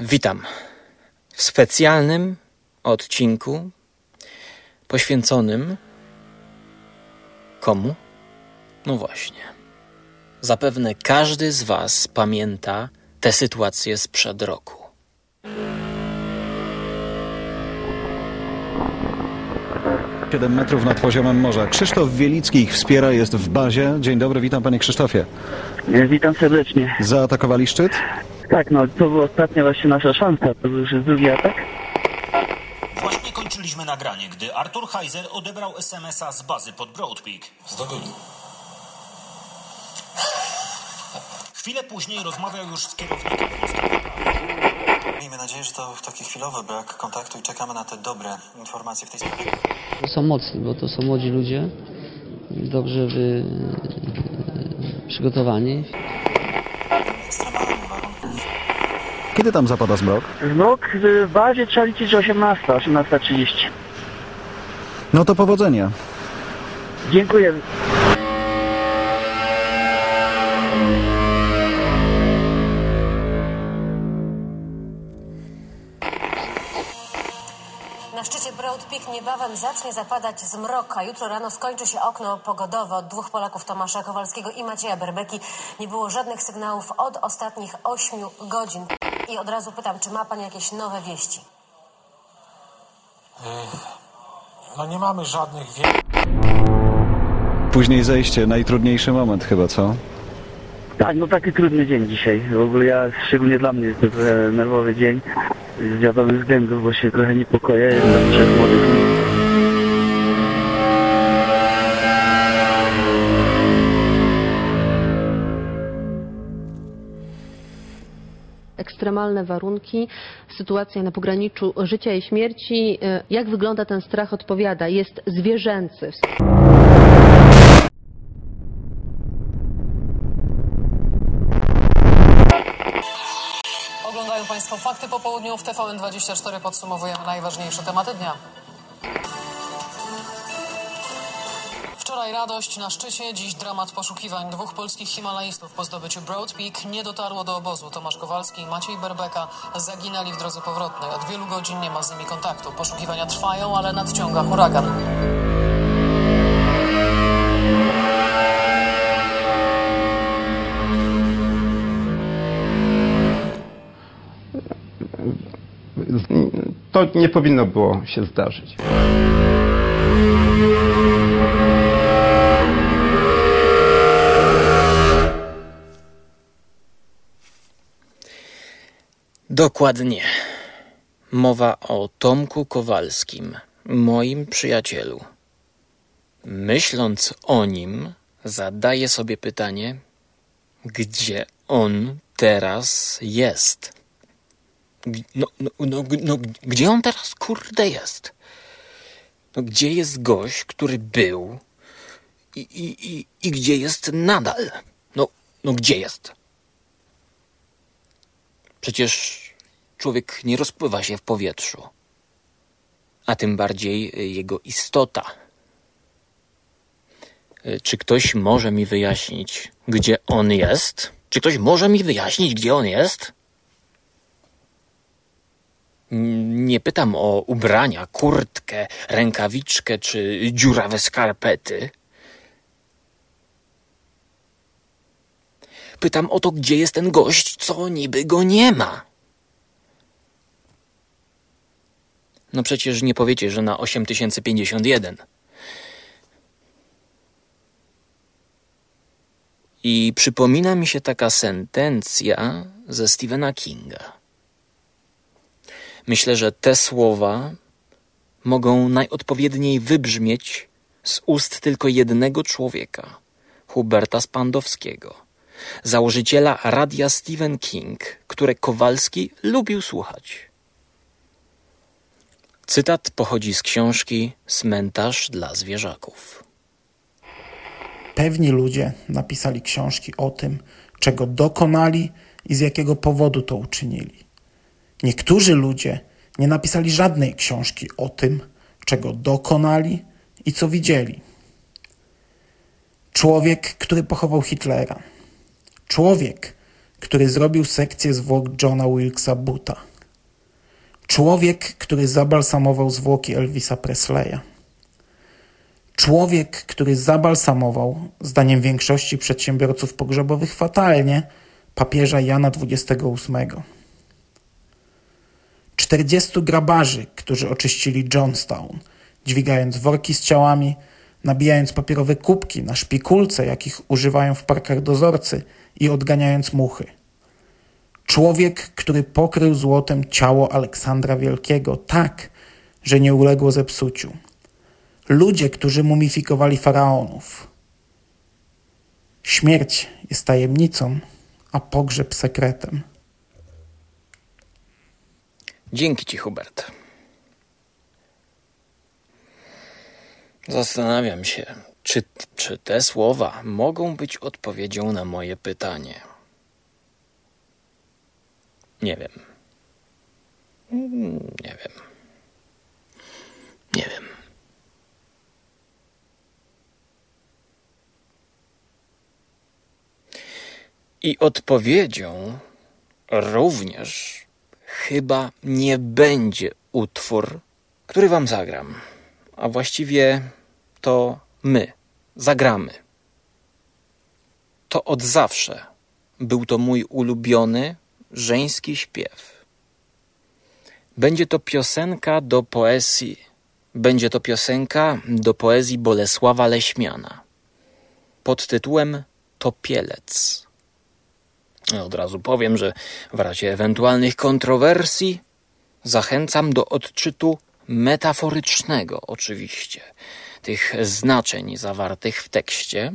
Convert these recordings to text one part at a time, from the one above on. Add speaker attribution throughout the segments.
Speaker 1: Witam w specjalnym odcinku poświęconym komu? No właśnie. Zapewne każdy z Was pamięta tę sytuację sprzed roku.
Speaker 2: Siedem metrów nad poziomem morza. Krzysztof Wielicki ich wspiera, jest w bazie. Dzień dobry, witam panie Krzysztofie.
Speaker 3: Witam serdecznie.
Speaker 2: Zaatakowali szczyt?
Speaker 3: Tak, no to była ostatnia właśnie nasza szansa. To był już drugi atak.
Speaker 4: Właśnie kończyliśmy nagranie, gdy Artur Heiser odebrał SMS-a z bazy pod Broad Peak.
Speaker 5: Zdobyli.
Speaker 4: Chwilę później rozmawiał już z kierownikiem
Speaker 5: Miejmy nadzieję, że to taki chwilowy brak kontaktu i czekamy na te dobre informacje w tej sprawie.
Speaker 6: są mocni, bo to są młodzi ludzie, dobrze wy, przygotowani.
Speaker 5: Ekstremalne warunki.
Speaker 2: Kiedy tam zapada zmrok?
Speaker 3: Zmrok w bazie trzeba liczyć, że 18, 18.30.
Speaker 2: No to powodzenia.
Speaker 3: Dziękuję.
Speaker 7: Na szczycie Broad Peak niebawem zacznie zapadać zmrok, a jutro rano skończy się okno pogodowe. Od dwóch Polaków, Tomasza Kowalskiego i Macieja Berbeki, nie było żadnych sygnałów od ostatnich ośmiu godzin. I od razu pytam, czy ma pan jakieś nowe wieści?
Speaker 8: No nie mamy żadnych wie...
Speaker 2: Później zejście, najtrudniejszy moment chyba, co?
Speaker 3: Tak, no taki trudny dzień dzisiaj. W ogóle ja, szczególnie dla mnie jest to trochę nerwowy dzień. Z wiadomych względów, bo się trochę niepokoję. Jest tam trzech młodych ludzi.
Speaker 9: Ekstremalne warunki, sytuacja na pograniczu życia i śmierci. E, Jak wygląda ten strach odpowiada? Jest zwierzęcy.
Speaker 10: Oglądają Państwo fakty po południu w TVN24. Podsumowujemy najważniejsze tematy dnia. Wczoraj radość na szczycie, dziś dramat poszukiwań. Dwóch polskich himalaistów po zdobyciu Broad Peak nie dotarło do obozu. Tomasz Kowalski i Maciej Berbeka zaginęli w drodze powrotnej. Od wielu godzin nie ma z nimi kontaktu. Poszukiwania trwają, ale nadciąga huragan.
Speaker 11: To nie powinno było się zdarzyć.
Speaker 1: Dokładnie. Mowa o Tomku Kowalskim, moim przyjacielu. Myśląc o nim, zadaję sobie pytanie, gdzie on teraz jest? No, no, no, no, gdzie on teraz kurde jest? No, gdzie jest gość, który był i, i, i, i gdzie jest nadal? No, no gdzie jest? Przecież człowiek nie rozpływa się w powietrzu, a tym bardziej y, jego istota. Y, Czy ktoś może mi wyjaśnić, gdzie on jest? Czy ktoś może mi wyjaśnić, gdzie on jest? Nie pytam o ubrania, kurtkę, rękawiczkę czy dziurawe skarpety. Pytam o to, gdzie jest ten gość, co niby go nie ma. No przecież nie powiecie, że na 8051. I przypomina mi się taka sentencja ze Stephena Kinga. Myślę, że te słowa mogą najodpowiedniej wybrzmieć z ust tylko jednego człowieka, Huberta Spandowskiego, założyciela radia Stephen King, które Kowalski lubił słuchać. Cytat pochodzi z książki Cmentarz dla zwierzaków.
Speaker 12: Pewni ludzie napisali książki o tym, czego dokonali i z jakiego powodu to uczynili. Niektórzy ludzie nie napisali żadnej książki o tym, czego dokonali i co widzieli. Człowiek, który pochował Hitlera. Człowiek, który zrobił sekcję zwłok Johna Wilkesa Buta. Człowiek, który zabalsamował zwłoki Elvisa Presleya. Człowiek, który zabalsamował, zdaniem większości przedsiębiorców pogrzebowych fatalnie, papieża Jana XXVIII. 40 grabarzy, którzy oczyścili Johnstown, dźwigając worki z ciałami, nabijając papierowe kubki na szpikulce, jakich używają w parkach dozorcy i odganiając muchy. Człowiek, który pokrył złotem ciało Aleksandra Wielkiego tak, że nie uległo zepsuciu. Ludzie, którzy mumifikowali faraonów. Śmierć jest tajemnicą, a pogrzeb sekretem.
Speaker 13: Dzięki ci, Hubert. Zastanawiam się, czy, czy te słowa mogą być odpowiedzią na moje pytanie. Nie wiem. Nie wiem. Nie wiem. I odpowiedzią również chyba nie będzie utwór, który wam zagram, a właściwie to my zagramy. To od zawsze był to mój ulubiony żeński śpiew. Będzie to piosenka do poezji, będzie to piosenka do poezji Bolesława Leśmiana pod tytułem Topielec. Od razu powiem, że w razie ewentualnych kontrowersji zachęcam do odczytu metaforycznego, oczywiście, tych znaczeń zawartych w tekście,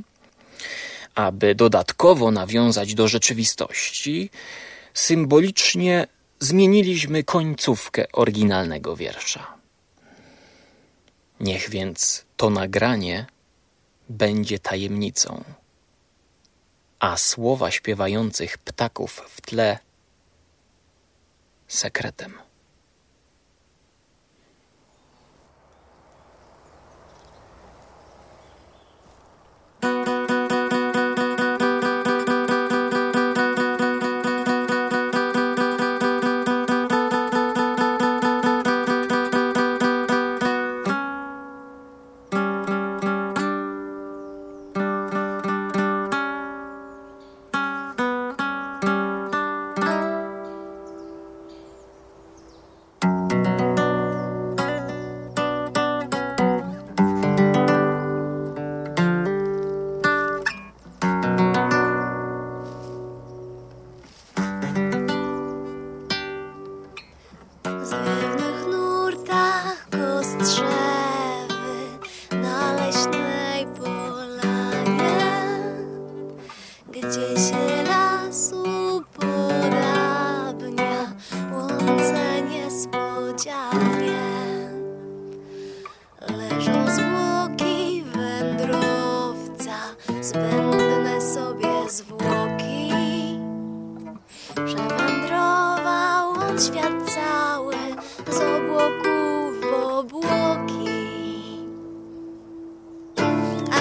Speaker 13: aby dodatkowo nawiązać do rzeczywistości, symbolicznie zmieniliśmy końcówkę oryginalnego wiersza. Niech więc to nagranie będzie tajemnicą a słowa śpiewających ptaków w tle sekretem.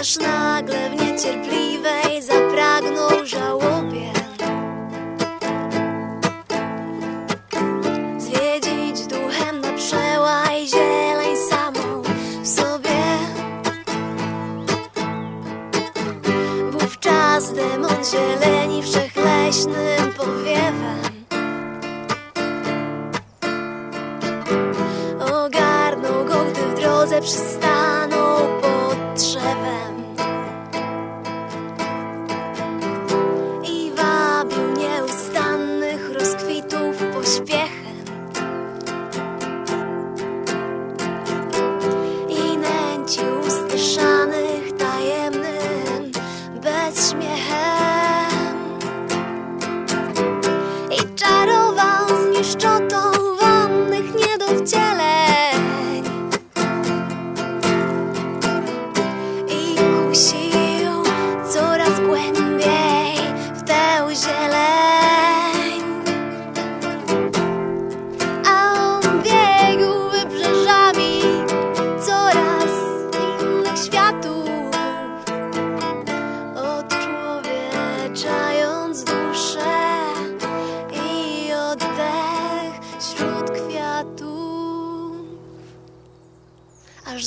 Speaker 13: aż nagle w niecierpliwej zapragnął żałobie. Zwiedzić duchem na przełaj zieleń samą w sobie. Wówczas demon zieleni wszechleśnym powiewem.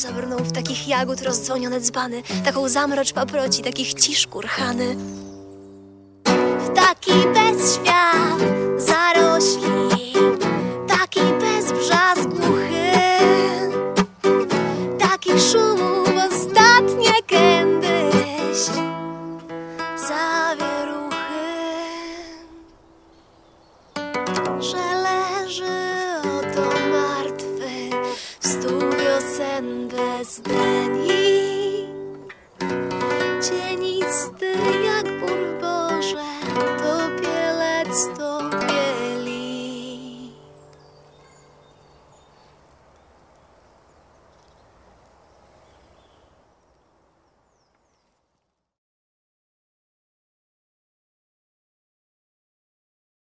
Speaker 13: Zabrnął w takich jagód rozdzwonione dzbany, taką zamrocz paproci, takich cisz kurhany. W taki bezświat cieniste jak burmistrz.